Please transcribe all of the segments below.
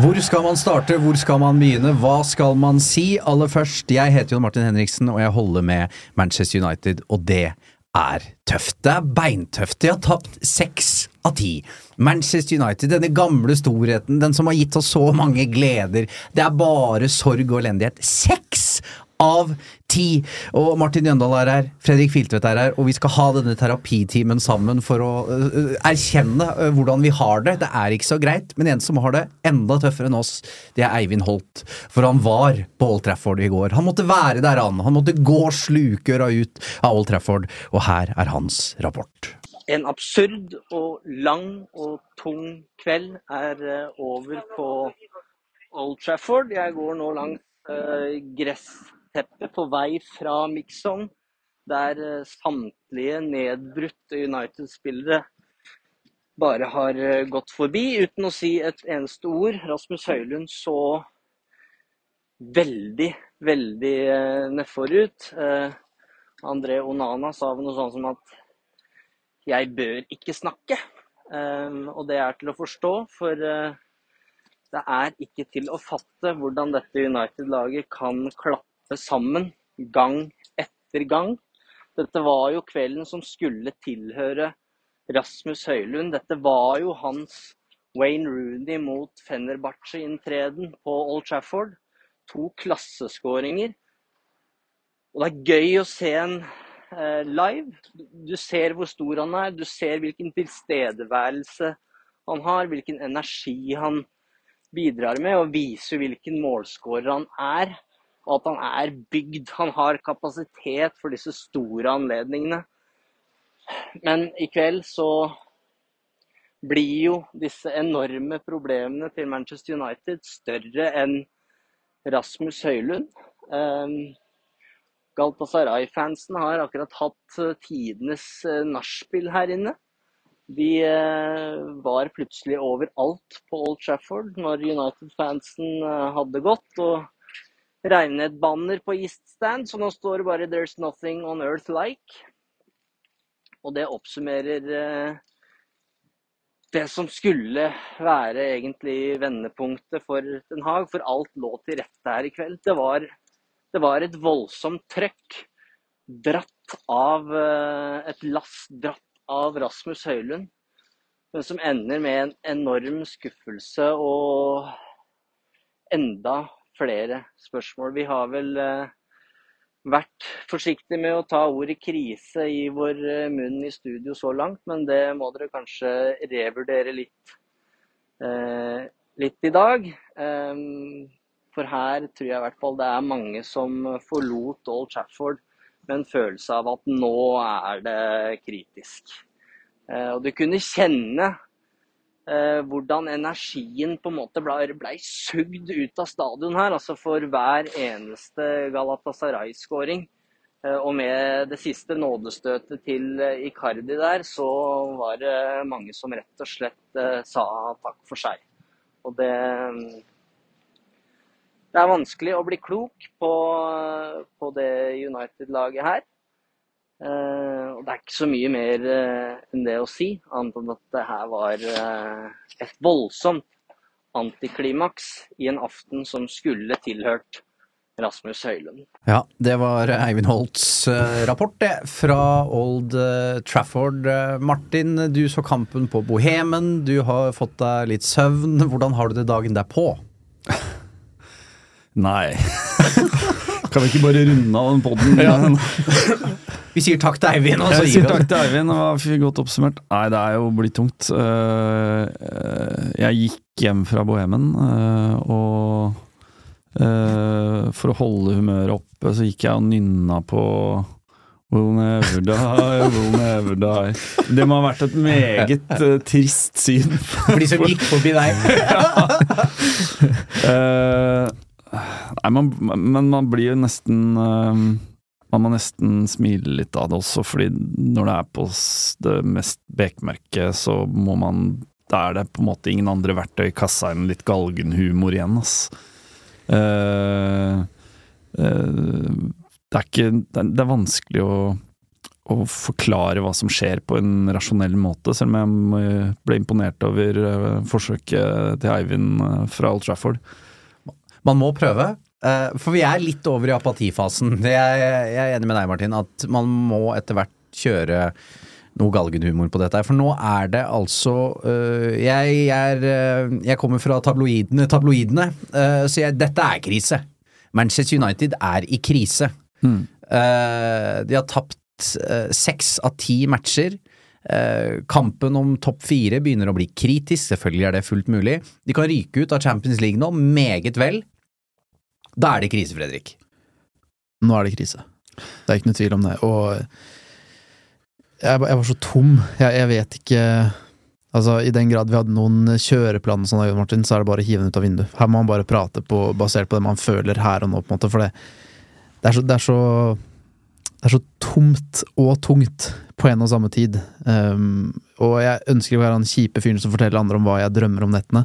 Hvor skal man starte, hvor skal man begynne, hva skal man si? Aller først, jeg heter Jon Martin Henriksen, og jeg holder med Manchester United, og det er tøft. Det er beintøft. De har tapt seks av ti. Manchester United, denne gamle storheten, den som har gitt oss så mange gleder. Det er bare sorg og elendighet. Seks av ti! Og Martin Jøndal er her, Fredrik Filtvedt er her, og vi skal ha denne terapitimen sammen for å uh, erkjenne uh, hvordan vi har det. Det er ikke så greit, men en som har det enda tøffere enn oss, det er Eivind Holt. For han var på Old Trafford i går. Han måtte være der, han. Han måtte gå slukøra ut av Old Trafford, og her er hans rapport. En absurd og lang og tung kveld er eh, over på Old Trafford. Jeg går nå langs eh, gressteppet på vei fra Mixon, der eh, samtlige nedbrutte United-spillere bare har eh, gått forbi uten å si et eneste ord. Rasmus Høylund så veldig, veldig eh, nedfor ut. André Onana sa noe sånt som at jeg bør ikke snakke. Og det er til å forstå, for det er ikke til å fatte hvordan dette United-laget kan klappe sammen gang etter gang. Dette var jo kvelden som skulle tilhøre Rasmus Høylund. Dette var jo hans Wayne Rooney mot Fenerbahçe-inntreden på Old Trafford. To klasseskåringer. Og det er gøy å se en eh, live. Du ser hvor stor han er, du ser hvilken tilstedeværelse han har, hvilken energi han bidrar med, og viser hvilken målskårer han er. Og at han er bygd. Han har kapasitet for disse store anledningene. Men i kveld så blir jo disse enorme problemene til Manchester United større enn Rasmus Høylund. Um, Galatasaray-fansen har akkurat hatt eh, tidenes eh, nachspiel her inne. De eh, var plutselig overalt på Old Trafford når United-fansen hadde gått. Og reiv et banner på East Stand, så nå står det bare 'There's nothing on earth like'. Og det oppsummerer det som skulle være egentlig vendepunktet for Den Haag, for alt lå til rette her i kveld. Det var det var et voldsomt trøkk dratt av eh, et lass dratt av Rasmus Høylund. Men som ender med en enorm skuffelse og enda flere spørsmål. Vi har vel eh, vært forsiktige med å ta ordet krise i vår eh, munn i studio så langt, men det må dere kanskje revurdere litt, litt i dag. For her tror jeg i hvert fall det er mange som forlot Old Trafford med en følelse av at nå er det kritisk. Eh, og du kunne kjenne eh, hvordan energien på en måte ble, ble sugd ut av stadion her. Altså for hver eneste Galatasaray-skåring. Eh, og med det siste nådestøtet til Icardi der, så var det mange som rett og slett sa takk for seg. Og det det er vanskelig å bli klok på, på det United-laget her. Eh, og det er ikke så mye mer eh, enn det å si, annet enn at det her var eh, et voldsomt antiklimaks i en aften som skulle tilhørt Rasmus Høylund. Ja, det var Eivind Holts rapport, det, fra Old Trafford. Martin, du så kampen på Bohemen, du har fått deg litt søvn. Hvordan har du det dagen derpå? Nei. kan vi ikke bare runde av den poden? Vi sier takk til Eivind, og så Jeg sier takk til Eivind, det var godt oppsummert. Nei, det er jo blitt tungt. Eh, eh, Jeg gikk hjem fra Bohemen, eh, og for å holde humøret oppe, så gikk jeg og nynna på Will never die, will never die. Det må ha vært et meget uh, trist syn. For de som gikk forbi deg. Eh, nei, man, men man blir jo nesten eh, Man må nesten smile litt av det også, fordi når det er på det mest bekmerke, så må man Da er det på en måte ingen andre verktøy i kassa enn litt galgenhumor igjen, ass. Uh, uh, det er ikke Det er, vanskelig å å forklare hva som skjer på en rasjonell måte, selv om jeg ble imponert over eh, forsøket til Eivind fra Old Trafford. Man må prøve. eh, For vi er litt over i apatifasen. Jeg, jeg er enig med deg, Martin, at man må etter hvert kjøre noe galgenhumor på dette. For nå er det altså øh, jeg, er, øh, jeg kommer fra tabloidene, tabloidene øh, så jeg, dette er krise. Manchester United er i krise. Eh, de har tapt seks uh, av ti matcher. Uh, kampen om topp fire begynner å bli kritisk, selvfølgelig er det fullt mulig. De kan ryke ut av Champions League nå, meget vel. Da er det krise, Fredrik. Nå er det krise. Det er ikke noe tvil om det. Og jeg, jeg var så tom. Jeg, jeg vet ikke Altså, I den grad vi hadde noen kjøreplaner, sånn, Martin, så er det bare å hive den ut av vinduet. Her må man bare prate på, basert på det man føler her og nå, på en måte. For det, det, er, så, det, er, så, det er så tomt og tungt på en og samme tid. Um, og jeg ønsker å være han kjipe fyren som forteller andre om hva jeg drømmer om nettene.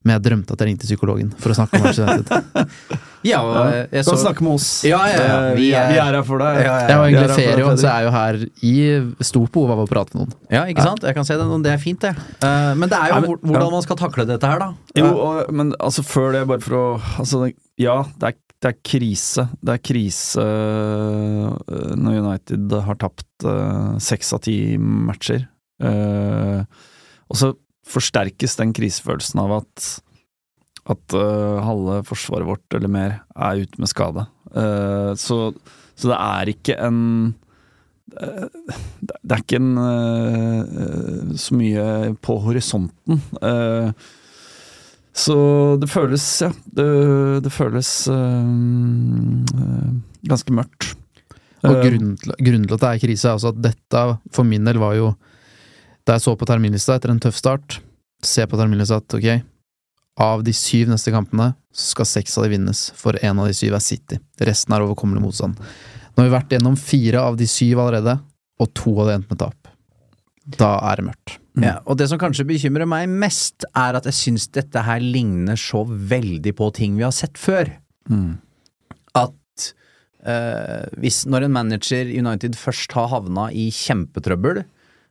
Men jeg drømte at jeg ringte psykologen for å snakke om Manchester United. Ja, og Ja, jeg så kan snakke med oss. Ja, ja, ja. Eh, Vi Vi, er, vi er her for deg. Ja, ja, Jeg har er egentlig ferie, så jeg er jeg jo her i stort behov av å prate med noen. Ja, ikke sant? Jeg kan se det. Det er fint, det. Eh, men det er jo men- hvordan man skal takle dette her, da. Jo, og, men altså før det, bare for å altså, Ja, det er, det er krise. Det er krise øh, når United har tapt seks av ti matcher. Eh, og så forsterkes den krisefølelsen av at at uh, halve forsvaret vårt eller mer er ute med skade. Uh, så, så det er ikke en uh, det er ikke en så mye på horisonten. Så det føles, ja Det, det føles ganske mørkt. Og grunnen til, grunnen til at det er krise, er altså at dette for min del var jo Da jeg så på terminlista etter en tøff start, se på terminlista at ok, av de syv neste kampene skal seks av de vinnes, for en av de syv er City. Resten er overkommelig motstand. Nå har vi vært gjennom fire av de syv allerede, og to av det endte med tap. Da er det mørkt. Mm. Ja, og det som kanskje bekymrer meg mest, er at jeg syns dette her ligner så veldig på ting vi har sett før. mm. At øh, hvis når en manager i United først har havna i kjempetrøbbel,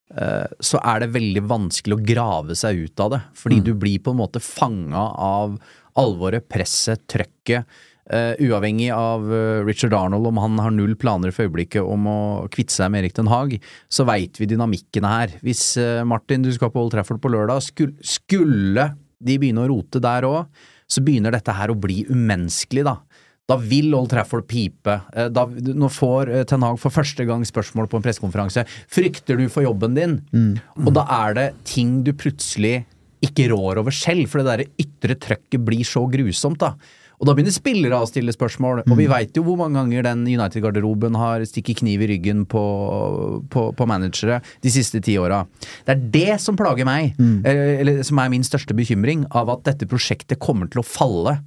så er det veldig vanskelig å grave seg ut av det. Fordi du blir på en måte fanga av alvoret, presset, trøkket. Uh, uavhengig av eh, Richard Arnold, om han har null planer for øyeblikket om å kvitte seg med Erik Den Haag, så veit vi dynamikkene her. Hvis uh, Martin, du skal på Old Trafford på lørdag, skulle, skulle de begynne å rote der òg, så begynner dette her å bli umenneskelig, da. Da vil Old Trafford pipe. Eh, Da, nå får eh, Ten Hag for første gang spørsmål på en pressekonferanse. Frykter du for jobben din? Og da er det ting du plutselig ikke rår over selv, for det derre ytre trøkket blir så grusomt, da. Og da begynner spillere å stille spørsmål, og vi veit jo hvor mange ganger den United-garderoben har stikket kniv i ryggen på, på, på managere de siste ti åra. Det er det som plager meg, eh, eller som er min største bekymring, av at dette prosjektet kommer til å falle,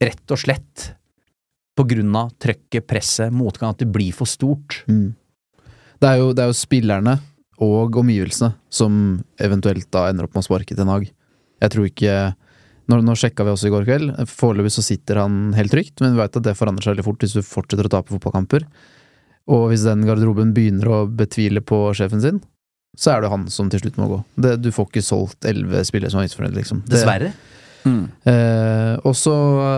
rett og slett på grunn av trøkket, presset, motgang, at det blir for stort. Det er jo, det er jo spillerne og omgivelsene som eventuelt da ender opp med å sparke til Nag. Jeg tror ikke Nå, nå sjekka vi også i går kveld. Foreløpig så sitter han helt trygt, men vi veit at det forandrer seg veldig fort hvis du fortsetter å tape fotballkamper. Og hvis den garderoben begynner å betvile på sjefen sin, så er det han som til slutt må gå. Det, du får ikke solgt elleve spillere som er misfornøyd, liksom. Det- Dessverre. Mm. Eh, og så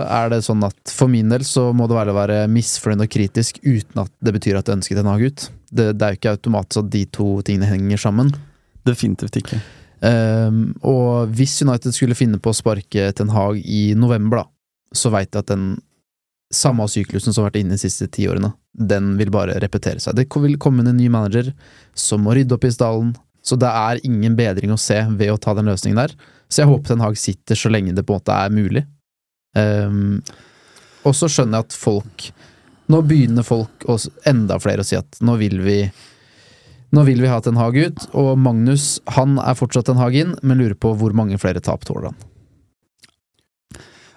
er det sånn at for min del så må det være å være misfornøyd og kritisk uten at det betyr at jeg ønsker Ten Hag ut. Det, det er jo ikke automatisk at de to tingene henger sammen. Definitivt ikke. Eh, og hvis United skulle finne på å sparke Ten Hag i november, da, så veit jeg at den samme syklusen som har vært inne de siste ti årene, den vil bare repetere seg. Det vil komme inn en ny manager som må rydde opp i stallen, så det er ingen bedring å se ved å ta den løsningen der. Så jeg håper Ten Hag sitter så lenge det på en måte er mulig. Um, og så skjønner jeg at folk Nå begynner folk, og enda flere, å si at nå vil vi nå vil vi ha Ten Hag ut, og Magnus han er fortsatt Ten Hag inn, men lurer på hvor mange flere tap tåler han.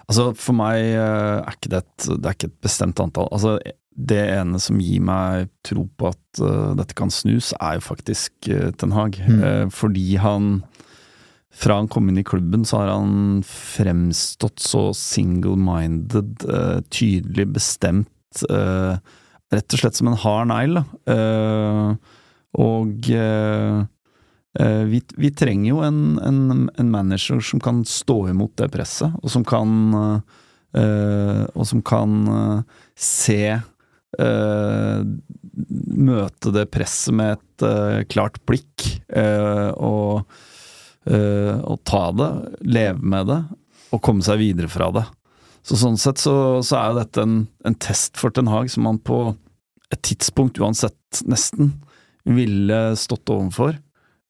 Altså, for meg eh, er ikke det et, det er ikke et bestemt antall. Altså, det ene som gir meg tro på at uh, dette kan snus, er jo faktisk uh, Ten Hag. Mm. Uh, fordi han Fra han kom inn i klubben, så har han fremstått så single-minded, eh, tydelig bestemt. eh, rett og slett som en hard negl. Eh, og vi, vi trenger jo en, en, en manager som kan stå imot det presset, og som kan Og som kan se Uh, Møte det presset med et uh, klart blikk, Uh, og, eh, og ta det, leve med det, og komme seg videre fra det. Så sånn sett så, så er jo dette en, en test for Ten Hag som han på et tidspunkt, uansett nesten, ville stått overfor.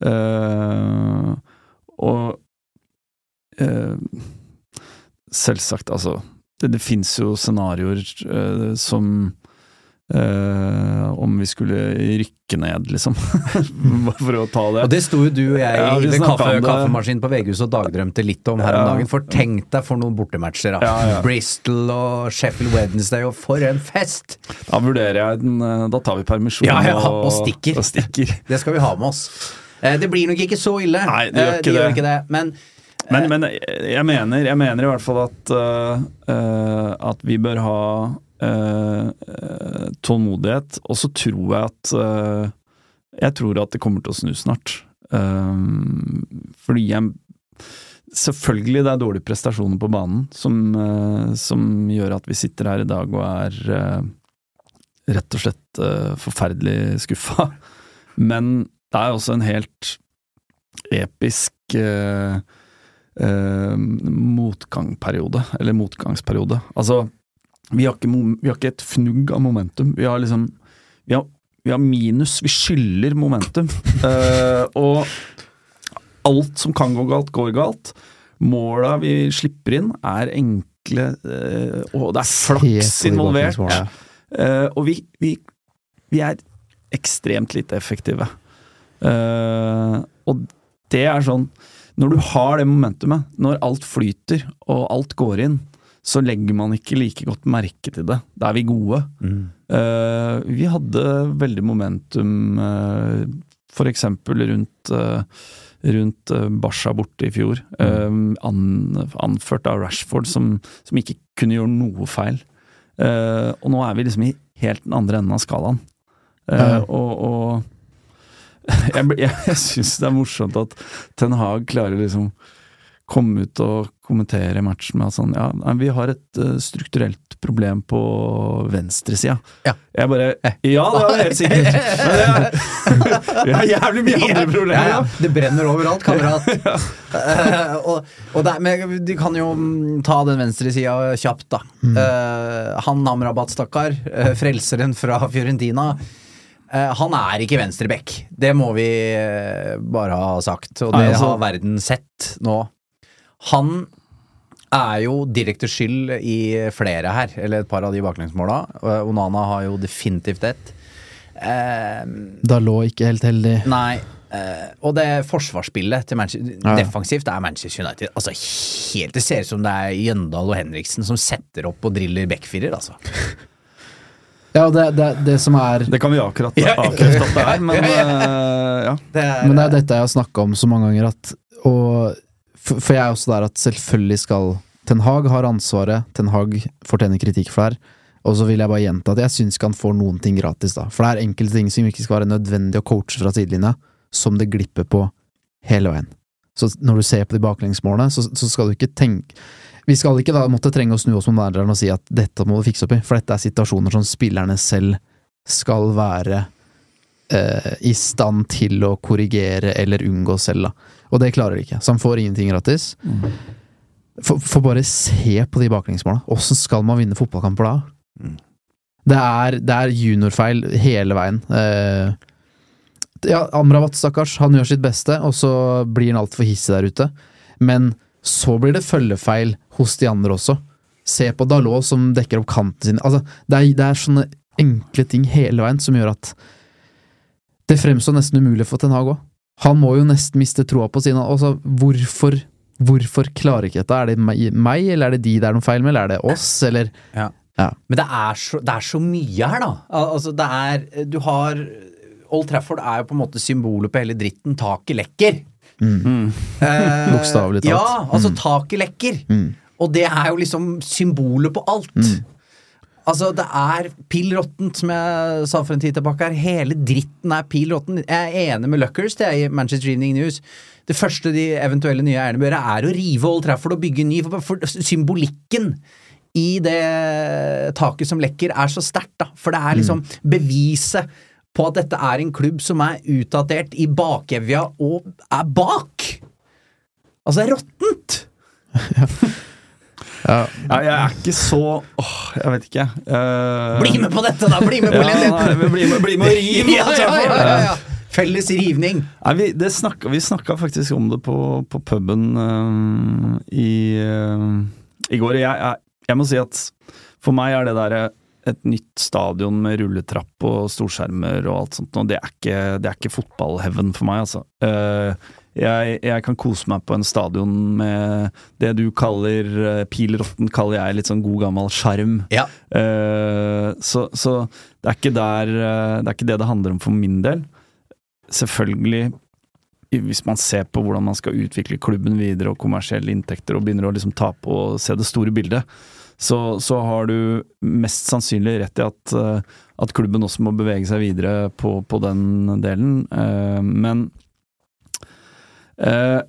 Uh, og uh, selvsagt, altså Det, det fins jo scenarioer uh, som eh, Om vi skulle rykke ned, liksom. Bare for å ta det. Og det sto jo du og jeg Ja, ved kaffe, kaffemaskinen på VG-huset og dagdrømte litt om her om dagen. For tenk deg for noen bortematcher, da. Ja, ja. Bristol og Sheffield Wednesday, og for en fest! Da vurderer jeg den eh, Da tar vi permisjon Ja, og stikker. Og stikker. Det skal vi ha med oss. Eh, Det blir nok ikke så ille. Nei, det gjør ikke De det. ikke det. Men Men, men jeg, mener, jeg mener i hvert fall at uh, At vi bør ha tålmodighet. Og så tror jeg at øh, Jeg tror at det kommer til å snu snart. Fordi jeg Selvfølgelig det er dårlige prestasjoner på banen som, som gjør at vi sitter her i dag og er rett og slett forferdelig skuffa. Men det er også en helt episk eh, eh, motgangsperiode, eller motgangsperiode. Altså, vi har, ikke, vi har ikke et fnugg av momentum. Vi har liksom Vi har, vi har minus. Vi skylder momentum. uh, og alt som kan gå galt, går galt. Måla vi slipper inn, er enkle, uh, og det er flaks involvert. Eh, og vi, vi, vi er ekstremt lite effektive. Uh, og det er sånn Når du har det momentumet, når alt flyter og alt går inn, så legger man ikke like godt merke til det. Da er vi gode. Eh, vi hadde veldig momentum uh, for eksempel rundt uh, rundt Basha borte i fjor, eh, an, anført av Rashford, som, som ikke kunne gjøre noe feil. Uh, og nå er vi liksom i helt den andre enden av skalaen. Eh, Ja. Og, og jeg, jeg, jeg syns det er morsomt at Ten Hag klarer liksom komme ut og kommentere matchen med at sånn Ja, vi har et eh, strukturelt problem på venstresida. Ja. Jeg bare Ja, det er helt sikkert! Men det er, vi har jævlig mye andre problemer. Ja, ja. Det brenner overalt, kamerat. Eh, og, og det, er- men du kan jo mm, ta den venstresida kjapt, da. Eh, han Namrabat, stakkar. Uh, frelseren fra Fiorentina. eh, han er ikke venstreback. Det må vi eh, bare ha sagt. Og det Nei, altså- har verden sett nå. Han er jo direkte skyld i flere her, eller et par av de baklengsmåla. Eh, Onana har jo definitivt ett. Eh, Da lå ikke helt heldig. Nei. eh, og det forsvarsspillet til Manchester Ja. defensivt er Manchester United Altså helt Det ser ut som det er Jøndal og Henriksen som setter opp og driller backfirer, altså. Ja, det, det, det som er Det kan vi akkurat avkrefte at det er, men uh, ja. Det er, Men det er dette jeg har snakka om så mange ganger, at og, for, for jeg er også der at selvfølgelig skal Ten Hag har ansvaret, Ten Hag fortjener kritikk for det her, Og så vil jeg bare gjenta at jeg syns ikke han får noen ting gratis, da. For det er enkelte ting som ikke skal være nødvendig å coache fra sidelinja, som det glipper på hele veien. Så når du ser på de baklengsmålene, så, så skal du ikke tenke Vi skal ikke da måtte trenge å snu oss mot manageren og si at dette må du fikse opp i, for dette er situasjoner som spillerne selv skal være eh, i stand til å korrigere eller unngå selv, da. Og det klarer de ikke. Så han får ingenting gratis. For, for bare se på de baklengsmåla. Åssen skal man vinne fotballkamper da? Det er, det er juniorfeil hele veien. Eh, ja, Amrabat, stakkars, han gjør sitt beste, og så blir han altfor hissig der ute. Men så blir det følgefeil hos de andre også. Se på Dalot som dekker opp kanten sin. Altså, det, er, det er sånne enkle ting hele veien som gjør at det fremstår nesten umulig for Ten Hag òg. Han må jo nesten miste troa på sine altså, hvorfor, hvorfor klarer ikke dette? Er det meg, eller er det de det er noe feil med, eller er det oss, eller Men det er, så, det er så mye her, da. Altså, det er Du har Old Trafford er jo på en måte symbolet på hele dritten. Taket lekker. Mm. Eh, Bokstavelig talt. Ja, altså Mm. taket lekker. Mm. Og det er jo liksom symbolet på alt. Mm. Altså, det er pill råttent, som jeg sa for en tid tilbake her. Hele dritten er pill råtten. Jeg er enig med Luckers det er i Manchester Evening News. Det første de eventuelle nye eierne bør gjøre, er å rive Old Trafford og bygge ny. For, for symbolikken i det taket som lekker, er så sterkt, da. For det er liksom beviset på at dette er en klubb som er utdatert i bakevja og er bak! Altså, det er råttent! Ja, Ja, jeg er ikke så Åh, jeg vet ikke. Uh, Bli med på dette, da! Bli med på ja, nei, bli, med, bli med og riv! ja, ja, ja, ja, ja. Felles rivning. Nei, vi, det snakka, vi snakka faktisk om det på, på puben uh, i, uh, i går. Jeg, jeg, jeg må si at for meg er det der et nytt stadion med rulletrapp og storskjermer og alt sånt, og det er ikke, det er ikke fotballheaven for meg, altså. Eh, jeg, jeg kan kose meg på en stadion med det du kaller uh, pil kaller jeg litt sånn god gammel sjarm. Ja. Uh, så, så det er ikke der eh, Det er ikke det det handler om for min del. Selvfølgelig, hvis man ser på hvordan man skal utvikle klubben videre og kommersielle inntekter, og begynner å liksom ta på og se det store bildet, så, så har du mest sannsynlig rett i at, eh, at klubben også må bevege seg videre på, på den delen. Eh, men eh,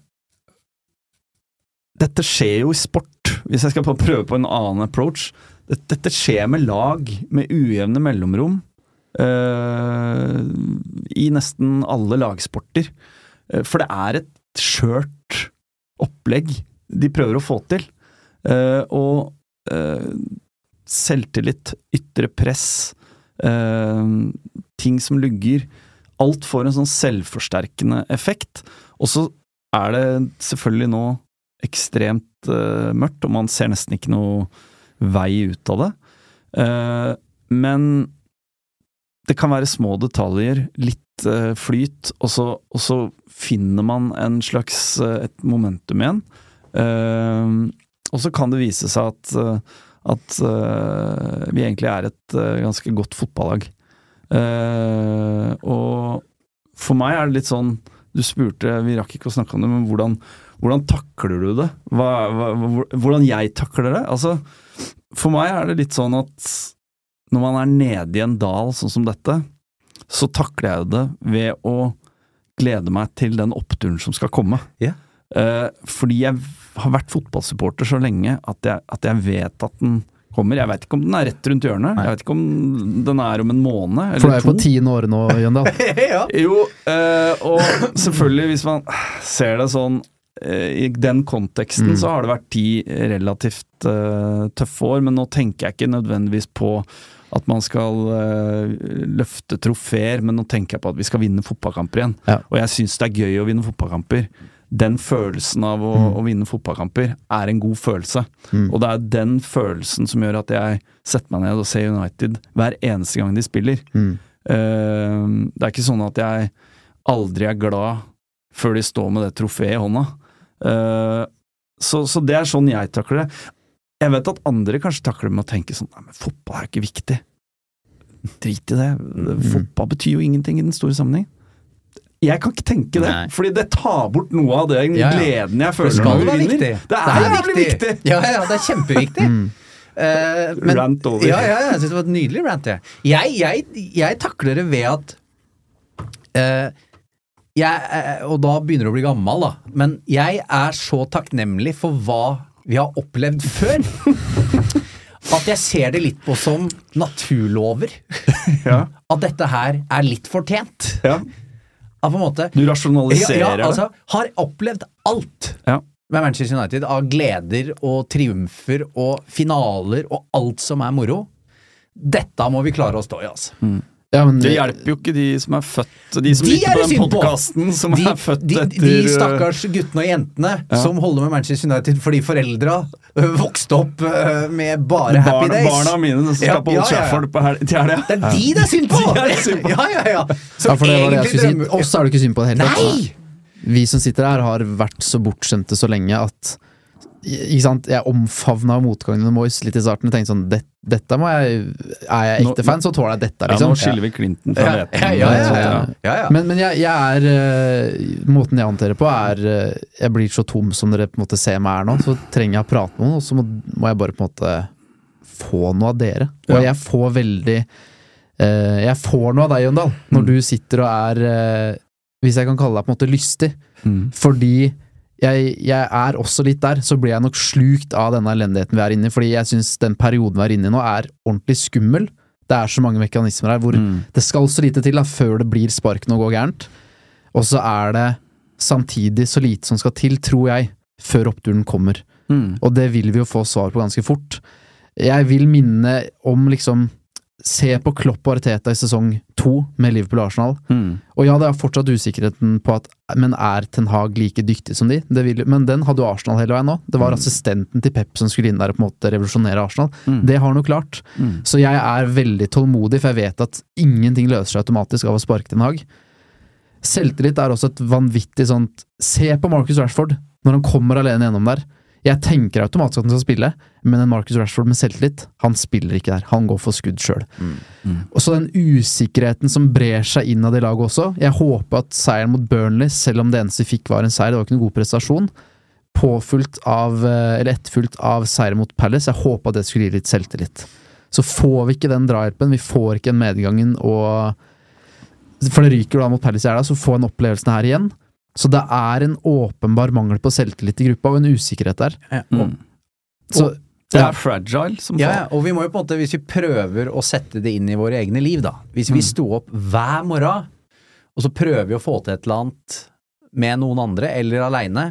dette skjer jo i sport, hvis jeg skal prøve på en annen approach. Dette, dette skjer med lag med ujevne mellomrom uh, i nesten alle lagsporter. Uh, for det er et skjørt opplegg de prøver å få til. Uh, og selvtillit, ytre press, ting som lugger. Alt får en sånn selvforsterkende effekt. Og så er det selvfølgelig nå ekstremt uh, mørkt, og man ser nesten ikke noe vei ut av det. Uh, men det kan være små detaljer, litt uh, flyt, og så, og så finner man en slags et momentum igjen. Og så kan det vise seg at, at vi egentlig er et ganske godt fotballag. Og for meg er det litt sånn Du spurte, vi rakk ikke å snakke om det, men hvordan, hvordan takler du det? Hva, hva, hvordan jeg takler det? Altså, for meg er det litt sånn at når man er nede i en dal sånn som dette, så takler jeg det ved å glede meg til den oppturen som skal komme. Yeah. Eh, fordi jeg har vært fotballsupporter så lenge at jeg, at jeg vet at den kommer. Jeg vet ikke om den er rett rundt hjørnet. Jeg vet ikke om den er om en måned For du er jo på tiende året nå, Jøndal. ja. Jo, eh, og selvfølgelig hvis man ser det sånn eh, I den konteksten Mm. så har det vært ti relativt eh, tøffe år, men nå tenker jeg ikke nødvendigvis på at man skal løfte trofeer, men nå tenker jeg på at vi skal vinne fotballkamper igjen. Ja. Og jeg syns det er gøy å vinne fotballkamper. Den følelsen av å, Mm. å vinne fotballkamper er en god følelse. Mm. Og det er den følelsen som gjør at jeg setter meg ned og ser United hver eneste gang de spiller. Mm. Uh, det er ikke sånn at jeg aldri er glad før de står med det trofeet i hånda. Uh, så, så det er sånn jeg takler det. Jeg vet at andre kanskje takler det med å tenke sånn Nei, men fotball er jo ikke viktig. Drit i det. Fotball betyr jo ingenting i den store sammenheng. Jeg kan ikke tenke det, Nei. fordi det tar bort noe av den Ja, ja. gleden jeg Det føler når du vinner. viktig. Det er jævlig viktig! Ja, ja, det er kjempeviktig. Mm. uh, men- Rant over. Ja, ja, jeg syns det var et nydelig rant. Jeg, jeg, jeg, jeg takler det ved at uh, jeg, eh, Og da begynner du å bli gammel, da. Men jeg er så takknemlig for hva vi har opplevd før. At jeg ser det litt på som naturlover. Ja. At dette her er litt fortjent. Ja. At på en måte Du rasjonaliserer ja, ja, altså, Har opplevd alt. Ja. med Manchester United av gleder og triumfer og finaler og alt som er moro. Dette må vi klare å stå i, altså. Ja, men Det hjelper jo ikke de som er født De som De lytter er på den podkasten, som De, er født de, etter de øh, stakkars guttene og jentene som holder med Manchester United fordi foreldra øh, vokste opp øh, med bare happy barna, days. barna mine som skal på Old ja, ja, ja. Trafford på hel til helga. Det er de det er synd på! De er synd på. Ja, ja, ja. Ja, for det var det jeg skulle si. Oss er det ikke synd på i det hele tatt. Vi som sitter her, har vært så bortskjemte så lenge at ikke sant? Jeg omfavna motgangen med Moyes litt i starten og tenkte sånn det, Dette må jeg Er jeg ekte Nå- fan, så tåler jeg dette, Ja, liksom. nå skiller vi Clinton fra Ja, Veten. ja, ja, ja, ja. Ja. ja, ja. Men, men jeg, jeg er øh, Måten jeg håndterer på, er øh, Jeg blir så tom som dere på en måte ser meg her nå. Så trenger jeg å prate med noen, og så må, må jeg bare på en måte få noe av dere. Og jeg får veldig øh, Jeg får noe av deg, Jøndal, når Mm. du sitter og er øh, Hvis jeg kan kalle deg på en måte lystig. Mm. Fordi jeg, jeg er også litt der, så blir jeg nok slukt av denne elendigheten vi er inne i. Fordi jeg syns den perioden vi er inne i nå, er ordentlig skummel. Det er så mange mekanismer her hvor Mm. det skal så lite til da, før det blir sparken og går gærent. Og så er det samtidig så lite som skal til, tror jeg, før oppturen kommer. Mm. Og det vil vi jo få svar på ganske fort. Jeg vil minne om liksom Se på Klopp og Arteta i sesong to med Liverpool og Arsenal. Mm. Og ja, det er fortsatt usikkerheten på at Men er Ten Hag like dyktig som de? Det vil, men den hadde jo Arsenal hele veien nå. Det var assistenten til Pep som skulle inn der og på en måte revolusjonere Arsenal. Mm. Det har han jo klart. Mm. Så jeg er veldig tålmodig, for jeg vet at ingenting løser seg automatisk av å sparke Ten Hag. Selvtillit er også et vanvittig sånt Se på Marcus Rashford når han kommer alene gjennom der. Jeg tenker automatisk at han skal spille, men en Marcus Rashford med selvtillit, han spiller ikke der. Han går for skudd sjøl. Og så den usikkerheten som brer seg inn av det laget også. Jeg håper at seieren mot Burnley, selv om det eneste vi fikk var en seier, det var ikke noen god prestasjon, påfulgt av, eh, eller etterfulgt av seier mot Palace, jeg håper det skulle gi litt selvtillit. Så får vi ikke den drahjelpen, vi får ikke den medgangen og For det ryker da mot Palace i helga, så får en opplevelsen her igjen. Så det er en åpenbar mangel på selvtillit i gruppa, og en usikkerhet der. Mm. Så Det er fragile som Ja, faen. ja, og vi må jo på en måte, hvis vi prøver å sette det inn i våre egne liv, da. Hvis vi sto opp hver morgen, og så prøver vi å få til et eller annet med noen andre, eller aleine,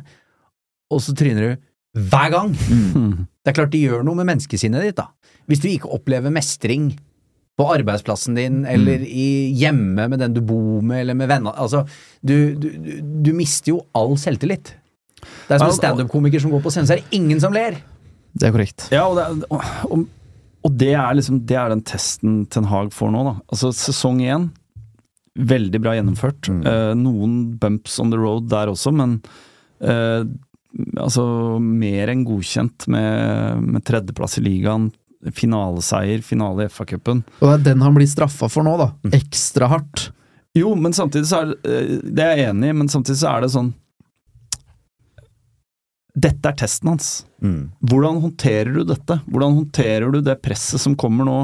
og så tryner du hver gang. Mm. Det er klart det gjør noe med menneskesinnet ditt, da. Hvis du ikke opplever mestring på arbeidsplassen din, eller i hjemme med den du bor med, eller med venner Altså, du, du, du, mister jo all selvtillit. Det er som en standup-komiker som går på scenen, så er det ingen som ler. Det er korrekt. Ja, og det, er- og, og det er liksom Det er den testen Ten Hag får nå, da. Altså, sesong én, veldig bra gjennomført. Eh, noen bumps on the road der også, men eh, altså mer enn godkjent med, med tredjeplass i ligaen. Finaleseier, finale i FA-cupen. Og det er den han blir straffa for nå, da. Ekstra hardt. Jo, men samtidig så er det eh, Det er jeg enig i, men samtidig så er det sånn Dette er testen hans. Hvordan håndterer du dette? Hvordan håndterer du det presset som kommer nå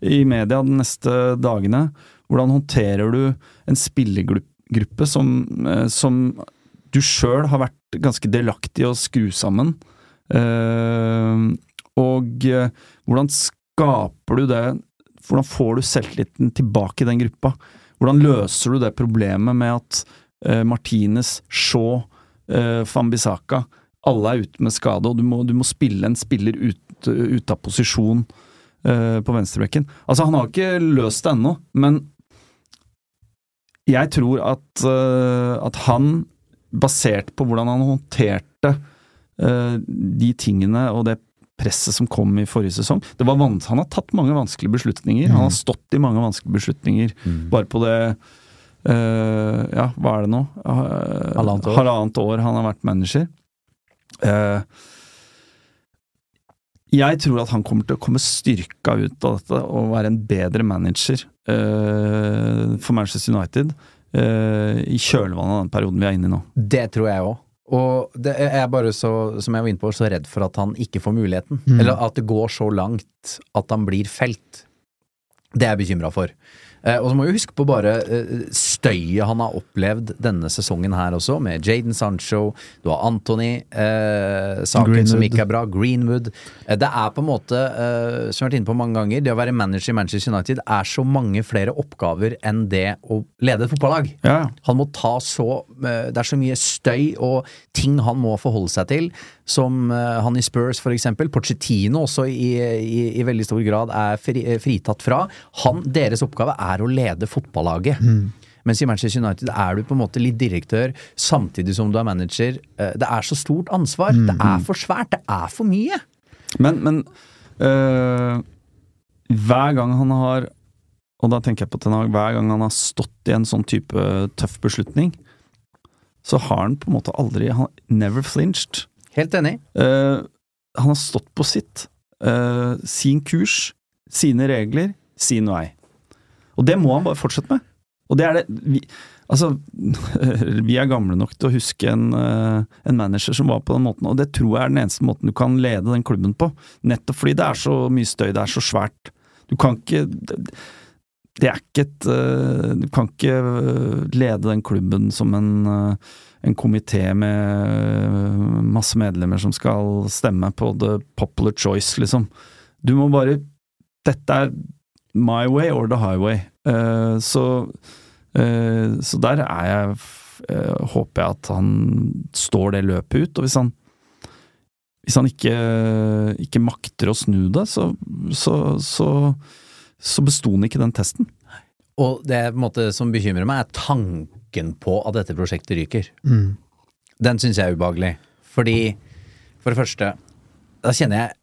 i media de neste dagene? Hvordan håndterer du en spillergruppe som, eh, som du sjøl har vært ganske delaktig i å skru sammen? Eh, og eh, hvordan skaper du det Hvordan får du selvtilliten tilbake i den gruppa? Hvordan løser du det problemet med at uh, Martinez, Shaw, uh, Fambisaka alle er ute med skade, og du må, du må spille en spiller ut, ut av posisjon uh, på venstrebekken. Altså, han har ikke løst det ennå, men jeg tror at, uh, at han, basert på hvordan han håndterte eh, de tingene og det presset som kom i forrige sesong det var vans Han har tatt mange vanskelige beslutninger. Han har stått i mange vanskelige beslutninger bare på det uh, Ja, hva er det nå? Uh, Halvannet år. halvannet år han har vært manager. Uh, jeg tror at han kommer til å komme styrka ut av dette og være en bedre manager for Manchester United i kjølvannet av den perioden vi er inne i nå. Det tror jeg òg. Og det er bare så, som jeg var inne på, så redd for at han ikke får muligheten. Mm. Eller at det går så langt at han blir felt. Det er jeg bekymra for. Eh, og så må vi huske på bare eh, støyet han har opplevd denne sesongen her også, med Jaden Sancho, du har Anthony, eh, saken som ikke er bra, Greenwood. Det er på en måte, som jeg har vært inne på mange ganger, det å være manager i Manchester United er så mange flere oppgaver enn det å lede et fotballag. Ja, Han må ta så Det er så mye støy og ting han må forholde seg til, som han i Spurs for eksempel. Pochettino også i, i, i veldig stor grad er fri, fritatt fra. Han, deres oppgave er å lede fotballaget. Mens i Manchester United er du på en måte litt direktør samtidig som du er manager. Eh, Det er så stort ansvar. Det er for svært. Det er for mye. Men, men øh, hver gang han har Og da tenker jeg på Ten Hag, hver gang han har stått i en sånn type tøff beslutning, så har han på en måte aldri han, Never flinched. Helt enig. Uh, han har stått på sitt. Uh, sin kurs, sine regler, sin vei. Og det må han bare fortsette med. Og det er det vi, Altså, vi er gamle nok til å huske en, eh, en manager som var på den måten, og det tror jeg er den eneste måten du kan lede den klubben på. Nettopp fordi det er så mye støy, det er så svært. Du kan ikke Det, er ikke et eh, Du kan ikke eh, lede den klubben som en en komité med masse medlemmer som skal stemme på the popular choice, liksom. Du må bare Dette er my way or the highway. Uh, så, uh, så der er jeg uh, Håper jeg at han står det løpet ut. Og hvis han hvis han ikke, ikke makter å snu det, så, så, så, så besto han ikke den testen. Og det på en måte som bekymrer meg, er tanken på at dette prosjektet ryker. Mm. Den syns jeg er ubehagelig. Fordi, for det første, da kjenner jeg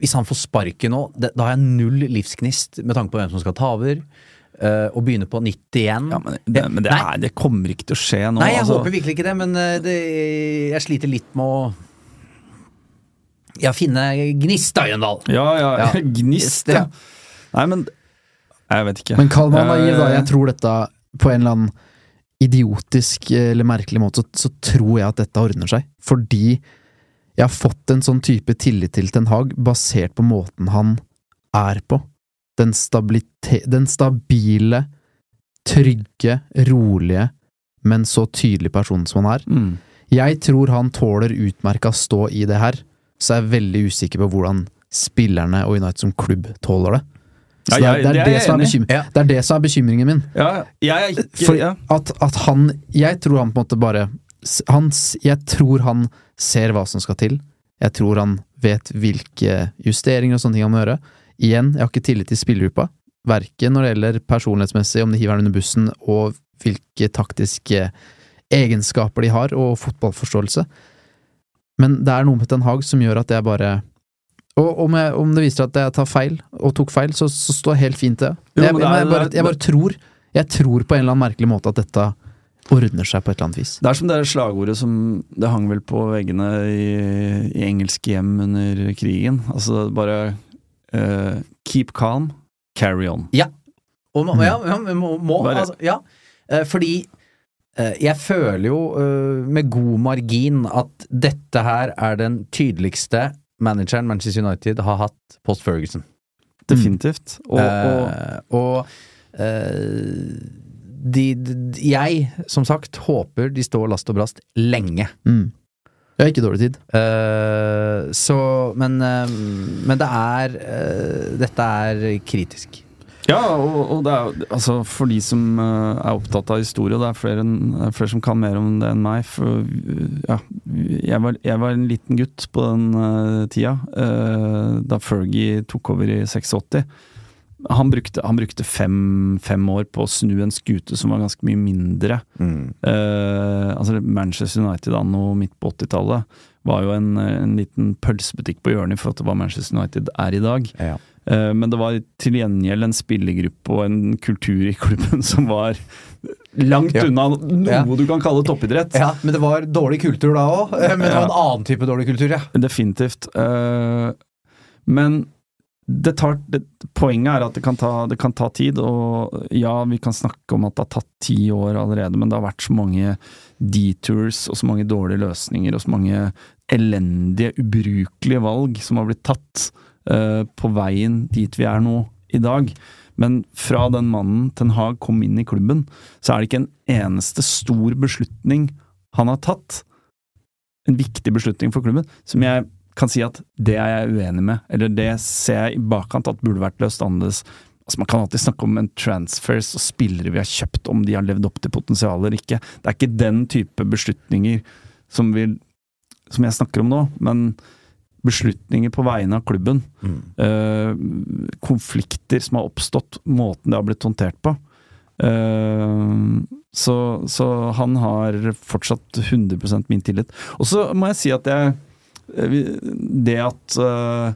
Hvis han får sparken nå, det, da har jeg null livsgnist med tanke på hvem som skal ta over. eh, og begynne på nytt igjen. Ja, men det, men det, er, det kommer ikke til å skje nå. Nei, jeg altså. håper virkelig ikke det, men eh, det, jeg sliter litt med å Ja, finne gnist, da, Jøndal. Ja, ja, Ja. gnist, Ja. Nei, men Jeg vet ikke. Men kall meg naiv, da. Eh, Jeg tror dette på en eller annen idiotisk eller merkelig måte, så, så tror jeg at dette ordner seg. Fordi jeg har fått en sånn type tillit til Ten Hag basert på måten han er på. Den, den stabile, trygge, rolige, men så tydelige personen som han er. mm. Jeg tror han tåler utmerka stå i det her, så jeg er veldig usikker på hvordan spillerne og United som klubb tåler det. Så Ja, det, jeg- er, det, er det er det, er jeg Ja. det er det som er bekymringen min. Ja, jeg ikke For at, at han Jeg tror han på en måte bare han, Jeg tror han ser hva som skal til. Jeg tror han vet hvilke justeringer og sånne ting han må gjøre. Igjen, jeg har ikke tillit til spillergruppa. Verken når det gjelder personlighetsmessig, om de hiver den under bussen, og hvilke taktiske egenskaper de har, og fotballforståelse. Men det er noe med Ten Hag som gjør at jeg bare Og om, jeg, om det viser at jeg tar feil, og tok feil, så, så står jeg helt fint, det. Jo, jeg, jeg, jeg, bare, jeg bare tror Jeg tror på en eller annen merkelig måte at dette ordner seg på et eller annet vis. Det er som det slagordet som Det hang vel på veggene i, i engelske hjem under krigen. Altså bare uh, Keep calm, carry on. Og må, ja, ja, må, må altså, ja. Eh, fordi eh, jeg føler jo med god margin at dette her er den tydeligste manageren Manchester United har hatt post Ferguson. Definitivt. Og, og Eh, og eh, de, de, jeg, som sagt, håper de står last og brast lenge. Mm. Jeg har ikke dårlig tid. Uh, så Men, uh, men det er uh, Dette er kritisk. Ja, og, og det er altså for de som er opptatt av historie, og det er flere, en, er flere som kan mer om det enn meg. For uh, ja, jeg var, jeg var en liten gutt på den tida, eh, da Fergie tok over i 86. Han brukte, han brukte fem, fem år på å snu en skute som var ganske mye mindre. Eh, altså Manchester United anno midt på 80-tallet var jo en, en liten pølsebutikk på hjørnet for at det hva Manchester United er i dag. Ja. Eh, Men det var til gjengjeld en spillergruppe og en kultur i klubben som var langt Ja. unna noe Ja. du kan kalle toppidrett. Ja, men det var dårlig kultur da òg. Men det var en annen type dårlig kultur, ja. Definitivt. Eh, Men det tar, det, poenget er at det kan, ta, det kan ta tid, og ja, vi kan snakke om at det har tatt ti år allerede, men det har vært så mange detours og så mange dårlige løsninger og så mange elendige, ubrukelige valg som har blitt tatt uh, på veien dit vi er nå i dag. Men fra den mannen Ten Hag kom inn i klubben, så er det ikke en eneste stor beslutning han har tatt, en viktig beslutning for klubben, som jeg kan si at det er jeg uenig med, eller det ser jeg i bakkant at burde vært løst annerledes. Altså Man kan alltid snakke om en transfers og spillere vi har kjøpt, om de har levd opp til potensialet eller ikke. Det er ikke den type beslutninger som, vi, som jeg snakker om nå, men beslutninger på vegne av klubben. Mm. Eh, konflikter som har oppstått, måten det har blitt håndtert på. Eh, så, så han har fortsatt 100% min tillit. Og så må jeg si at jeg Det at eh,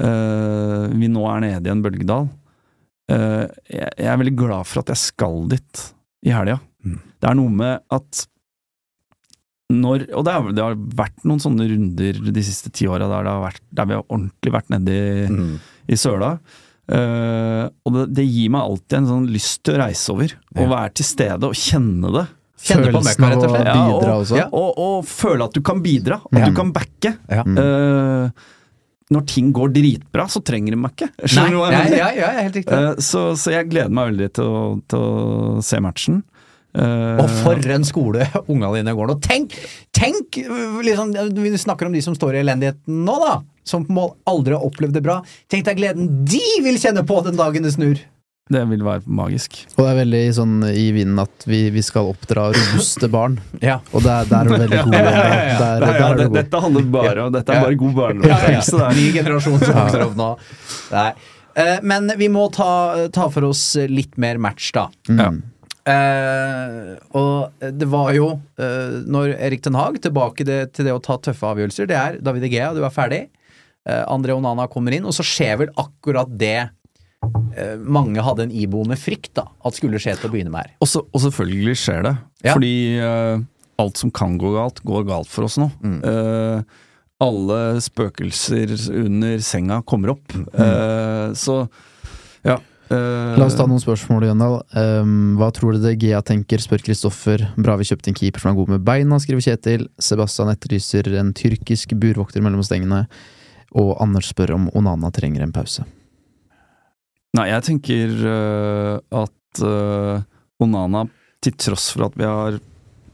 eh, vi nå er nede i en bølgedal eh, jeg, er veldig glad for at jeg skal dit i helga. Mm. Det er noe med at når Og det, er, det har vært noen sånne runder de siste ti åra der, der vi har ordentlig vært nede i, Mm. i søla. Uh, og det, det gir meg alltid en sånn lyst til å reise over. Og være til stede og kjenne det. Kjenner på møkka, rett og slett. Ja, og, også. ja, og, og føle at du kan bidra, at Ja. du kan backe. Ja. Eh, når ting går dritbra, så trenger de meg ikke. Nei, Skjønner du hva ja, jeg mener? ja, ja, helt riktig. Uh, så, så jeg gleder meg veldig til å, til å se matchen. Uh, Og for en skole unga dine går nå. Tenk, tenk liksom, Vi snakker om de som står i elendigheten nå, da. Som på mål aldri har opplevd det bra. Tenk deg gleden de vil kjenne på den dagen det snur! Det vil være magisk. Og det er veldig sånn i vinden at vi, vi skal oppdra robuste barn. Ja. Og der, der er du veldig god. Ja, Der, Ja, der ja, er det, god. dette handler bare om Dette er bare god barneoppdragelse. Ny generasjon som vokser opp nå. Nei. Eh, Men vi må ta, ta for oss litt mer match, da. Ja. Mm. Eh, og det var jo, eh, når Erik Ten Hag tilbake det, til det å ta tøffe avgjørelser, det er David Egea, du er ferdig. Eh, André Onana kommer inn, og så skjer vel akkurat det mange hadde en iboende frykt da, at skulle skje til å begynne med her. Og, så, og selvfølgelig skjer det. Ja. Fordi uh, alt som kan gå galt, går galt for oss nå. Mm. Uh, alle spøkelser under senga kommer opp. Eh, så ja. eh, La oss ta noen spørsmål, Jøndal. Um, hva tror du det Gea tenker, spør Kristoffer. Bra vi kjøpte en keeper som er god med beina, skriver Kjetil. Sebastian etterlyser en tyrkisk burvokter mellom stengene. Og Anders spør om Onana trenger en pause. Nei, jeg tenker uh, at uh, Onana, til tross for at vi har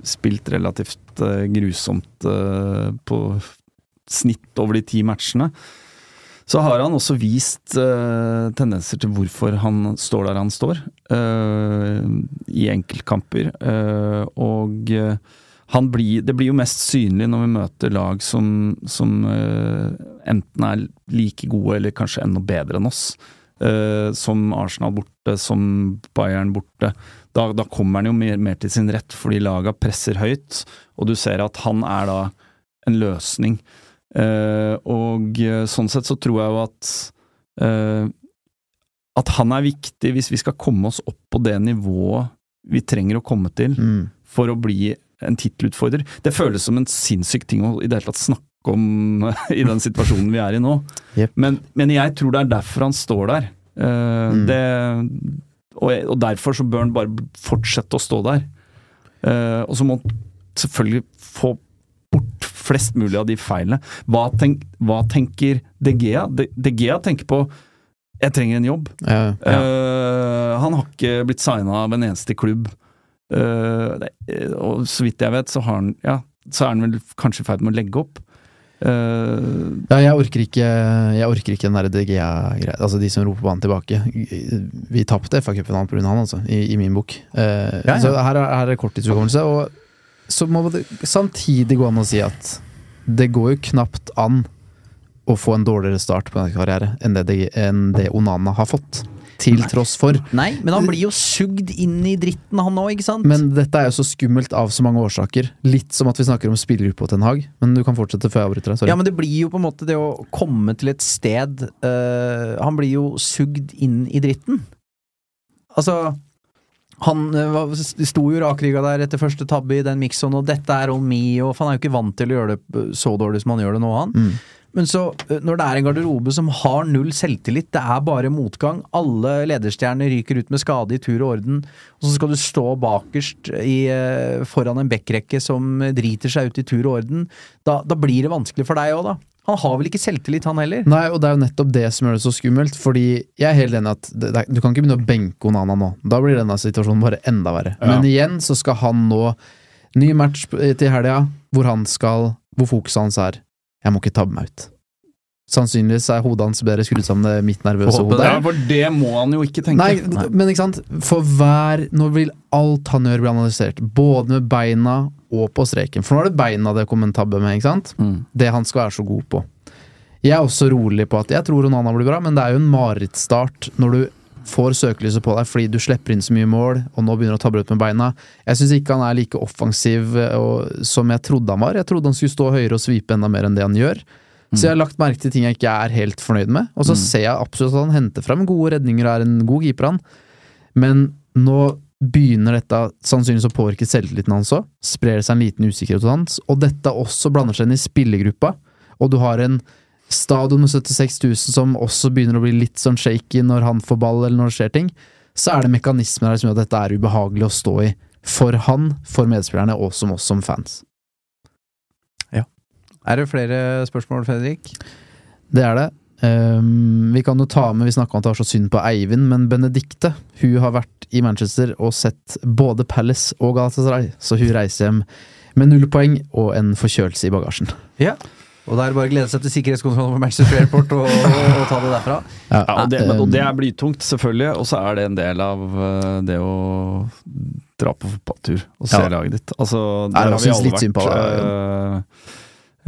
spilt relativt uh, grusomt på snitt over de ti matchene, så har han også vist tendenser til hvorfor han står der han står, i enkeltkamper. og blir, det blir jo mest synlig når vi møter lag som, som enten er like gode eller kanskje enda bedre enn oss. Eh, som Arsenal borte, som Bayern borte. Da, da kommer han jo mer, mer til sin rett, fordi laga presser høyt, og du ser at han er da en løsning. Eh, og eh, sånn sett så tror jeg jo at eh, at han er viktig hvis vi skal komme oss opp på det nivået vi trenger å komme til Mm. for å bli en tittelutfordrer. Det føles som en sinnssyk ting å i det hele tatt snakke om i den situasjonen vi er i nå. Yep. Men, men jeg tror det er derfor han står der. Uh, Mm. det, og, og derfor så bør han bare fortsette å stå der. Uh, og så må han selvfølgelig få bort flest mulig av de feilene. Hva, tenk, hva tenker De Gea? De, De Gea tenker på 'jeg trenger en jobb'. Ja, ja. Uh, han har ikke blitt signa av en eneste klubb. Og så vidt jeg vet, så, har han, ja, så er han vel kanskje i ferd med å legge opp. Eh, Ja, jeg orker ikke Jeg orker ikke den der DGA-greia. Altså de som roper på han tilbake. Vi tapte FA-cupfinalen pga. han, altså, i, i min bok. Uh, Ja, ja. Så her er, her er korttidshukommelse. Og så må det samtidig gå an å si at det går jo knapt an å få en dårligere start på en karriere enn det, enn det Onana har fått. Til tross for. Nei, men han blir jo sugd inn i dritten, han òg, ikke sant? Men dette er jo så skummelt av så mange årsaker. Litt som at vi snakker om spillergruppa til Ten Hag. Men du kan fortsette før jeg avbryter deg. Sorry. Ja, men det blir jo på en måte det å komme til et sted uh, Han blir jo sugd inn i dritten. Altså han eh, sto jo rakrygga der etter første tabbe i den miksen, og dette er on me, og han er jo ikke vant til å gjøre det eh, så dårlig som han gjør det nå, han. Mm. Men så, eh, når det er en garderobe som har null selvtillit, det er bare motgang, alle lederstjerner ryker ut med skade i tur og orden, og så skal du stå bakerst i, eh, foran en backrekke som driter seg ut i tur og orden, da, da blir det vanskelig for deg òg, da. Han har vel ikke selvtillit, han heller? Nei, og det er jo nettopp det som gjør det så skummelt, fordi jeg er helt enig i at det, det, du kan ikke begynne å benke Onana nå. Da blir denne situasjonen bare enda verre. Men igjen så skal han nå Ny match til helga, hvor han skal Hvor fokuset hans er Jeg må ikke tabbe meg ut. Sannsynligvis er hodet hans bedre skrudd sammen det mitt nervøse hode. Ja, for det må han jo ikke tenke. Nei, men ikke sant? For hver Nå vil alt han gjør bli analysert, både med beina og på streken. For nå er det beina det kom en tabbe med, ikke sant? Mm. Det han skal være så god på. Jeg er også rolig på at jeg tror Onana blir bra, men det er jo en marerittstart når du får søkelyset på deg fordi du slipper inn så mye mål, og nå begynner å tabbe ut med beina. Jeg syns ikke han er like offensiv eh, og, som jeg trodde han var. Jeg trodde han skulle stå høyere og svipe enda mer enn det han gjør. Så jeg har lagt merke til ting jeg ikke er helt fornøyd med. Og så ser jeg absolutt at han henter frem gode redninger og er en god keeper, han. Men nå begynner dette sannsynligvis å påvirke selvtilliten hans òg. Sprer det seg en liten usikkerhet hos hans. Og dette også blander seg inn i spillergruppa. Og du har en stadion med 76 000 som også begynner å bli litt sånn shaky når han får ball eller når det skjer ting. Så er det mekanismer her som gjør at dette er ubehagelig å stå i. For han, for medspillerne og som oss som fans. Ja. Er det flere spørsmål, Fredrik? Det er det. Um, vi kan jo ta med, vi snakka om at det var så synd på Eivind, men Benedicte hun har vært i Manchester og sett både Palace og Galatasaray, så hun reiser hjem med null poeng og en forkjølelse i bagasjen. Ja. Og da er det bare å glede seg til sikkerhetskontrollen på Manchester Airport og, og, og ta det derfra. Ja, og, det, men, og det er blytungt, selvfølgelig, og så er det en del av eh, det å dra på fotballtur og se Ja. laget ditt. Altså, der har vi alle vært. på eh,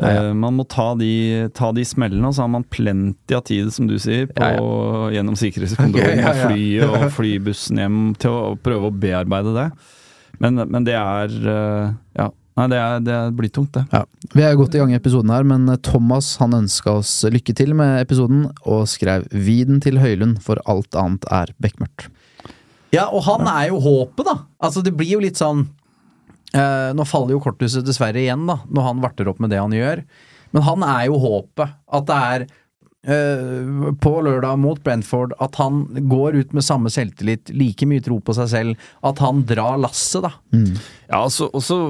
Ja, ja. eh, Man må ta de, ta de smellene, og så har man plenty av tid, som du sier, på, Ja, gjennom sikkerhetskontrollen Ja, ja, ja. og flyet og flybussen hjem til å prøve å bearbeide det. Men, men det er eh, Ja. Nei, det er, det blir tungt, det. Ja. Vi er godt i gang i episoden her, men Thomas han ønska oss lykke til med episoden, og skrev 'Viden til Høylund, for alt annet er bekmørkt'. Ja, og han er jo håpet, da. Altså, det blir jo litt sånn eh, Nå faller jo korthuset dessverre igjen, da, når han varter opp med det han gjør. Men han er jo håpet. At det er eh, på lørdag mot Brentford at han går ut med samme selvtillit, like mye tro på seg selv, at han drar lasset, da. Ja, altså, og så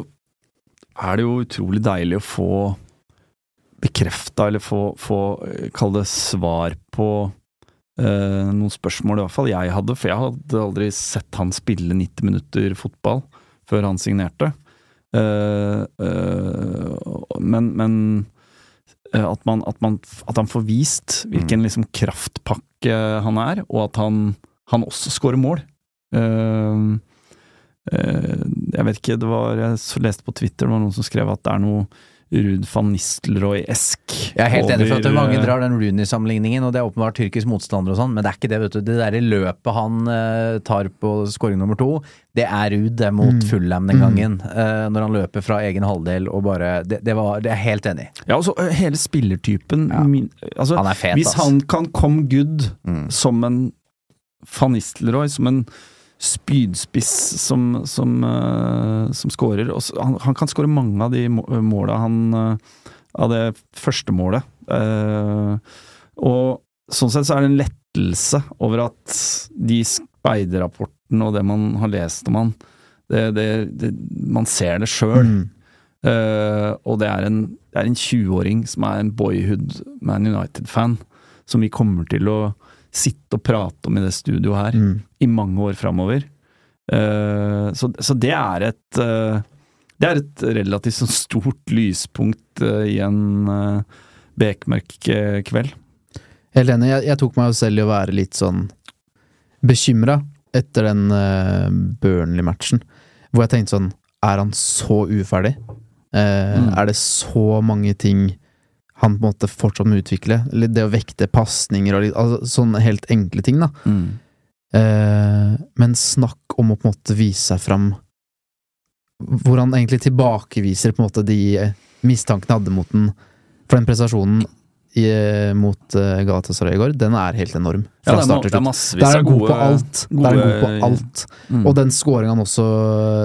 er det jo utrolig deilig å få bekrefta, eller få, få eh, kall det svar på eh, noen spørsmål, i hvert fall jeg hadde. For jeg hadde aldri sett han spille 90 minutter fotball før han signerte. Eh, eh, men men eh, at, man, at, man, at han får vist hvilken liksom kraftpakke han er, og at han, han også skårer mål. Eh, Eh, jeg vet ikke, det var Jeg leste på Twitter, det var noen som skrev at det er noe Ruud van Nistelrooy-esk. Jeg er helt enig for at mange eh, drar den Rooney-sammenligningen, og det er åpenbart tyrkisk motstander og sånn, men det er ikke det, vet du. Det derre løpet han uh, tar på scoring nummer to, det er Ruud det er mot Mm. Fullham den gangen. Uh, når han løper fra egen halvdel og bare Det, det var Det er jeg helt enig i. Ja, altså hele spillertypen Ja. min, altså, Han er fet, ass. Hvis han kan come good Mm. som en van Nistelrooy, som en spydspiss som, som, eh, som skårer. han, han kan skåre mange av de må- måla han eh, Av det første målet. Eh, og sånn sett så er det en lettelse over at de speiderrapportene og det man har lest om han, det, det, det, man ser det sjøl. Mm. Uh, og det er en, det er en 20-åring som er en boyhood Man United-fan, som vi kommer til å sitte og prate om i det studioet her Mm. i mange år framover. Uh, så, så det er et uh, Det er et relativt sånn stort lyspunkt uh, i en uh, bekmørk eh, kveld. Helt enig. Jeg, jeg tok meg selv i å være litt sånn bekymra etter den Burnley-matchen, hvor jeg tenkte sånn Er han så uferdig? Mm. Er det så mange ting han på en måte fortsatt må utvikle? Eller det å vekte pasninger og litt, altså, sånne helt enkle ting, da. Eh, men snakk om å på en måte vise seg fram Hvor han egentlig tilbakeviser på en måte de mistankene han hadde mot den for den prestasjonen i, mot uh, Galatasaray i går, den er helt enorm. Ja, Fra det er, start til det er slutt. Der er av han god gode på alt. Der er han god på alt. Mm. Og den scoringen han også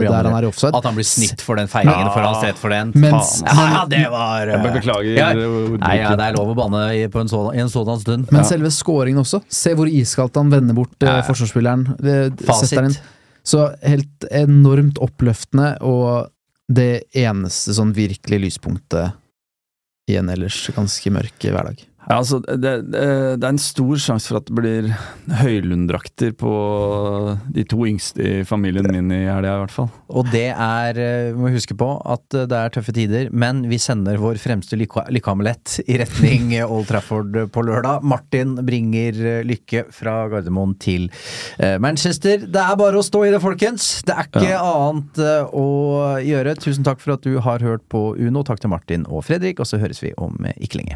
der han er i offside. At han blir snitt for den feiringen Ja. foran hans for den. Mens- ja, ja, det var eh, beklager. ja. Nei, ja, det er lov å banne i, på en sådan, i en sådan stund. Men selve scoringen også. Se hvor iskaldt han vender bort Ja, ja. forsvarsspilleren. Fasit. inn. Så helt enormt oppløftende, og det eneste sånn virkelig lyspunktet i en ellers ganske mørk hverdag. Ja, altså, det, det, er en stor sjanse for at det blir Høylund-drakter på de to yngste i familien min i helga, i hvert fall. Og det er, eh, vi må huske på at eh, det er tøffe tider, men vi sender vår fremste lykkeamulett i retning Old Trafford på lørdag. Martin bringer eh, lykke fra Gardermoen til Manchester. Det er bare å stå i det, folkens! Det er ikke annet eh, å gjøre. Tusen takk for at du har hørt på Uno. Takk til Martin og Fredrik, og så høres vi om ikke lenge.